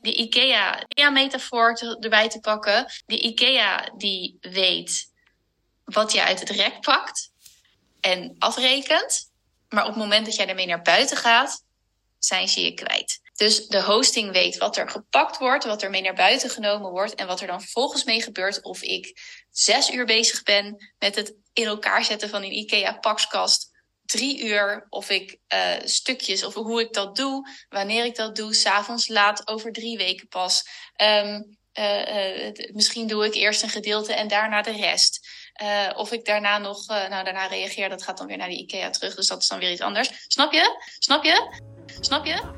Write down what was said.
de IKEA-metafoor erbij te pakken. De IKEA die weet wat je uit het rek pakt en afrekent. Maar op het moment dat jij ermee naar buiten gaat, zijn ze je kwijt. Dus de hosting weet wat er gepakt wordt, wat er mee naar buiten genomen wordt en wat er dan vervolgens mee gebeurt. Of ik zes uur bezig ben met het in elkaar zetten van een IKEA pakskast. Drie uur, of ik uh, stukjes, of hoe ik dat doe, wanneer ik dat doe, s'avonds laat, over drie weken pas. Um, uh, uh, misschien doe ik eerst een gedeelte en daarna de rest. Of ik daarna nog, nou daarna reageer, dat gaat dan weer naar die IKEA terug. Dus dat is dan weer iets anders. Snap je? Snap je? Snap je?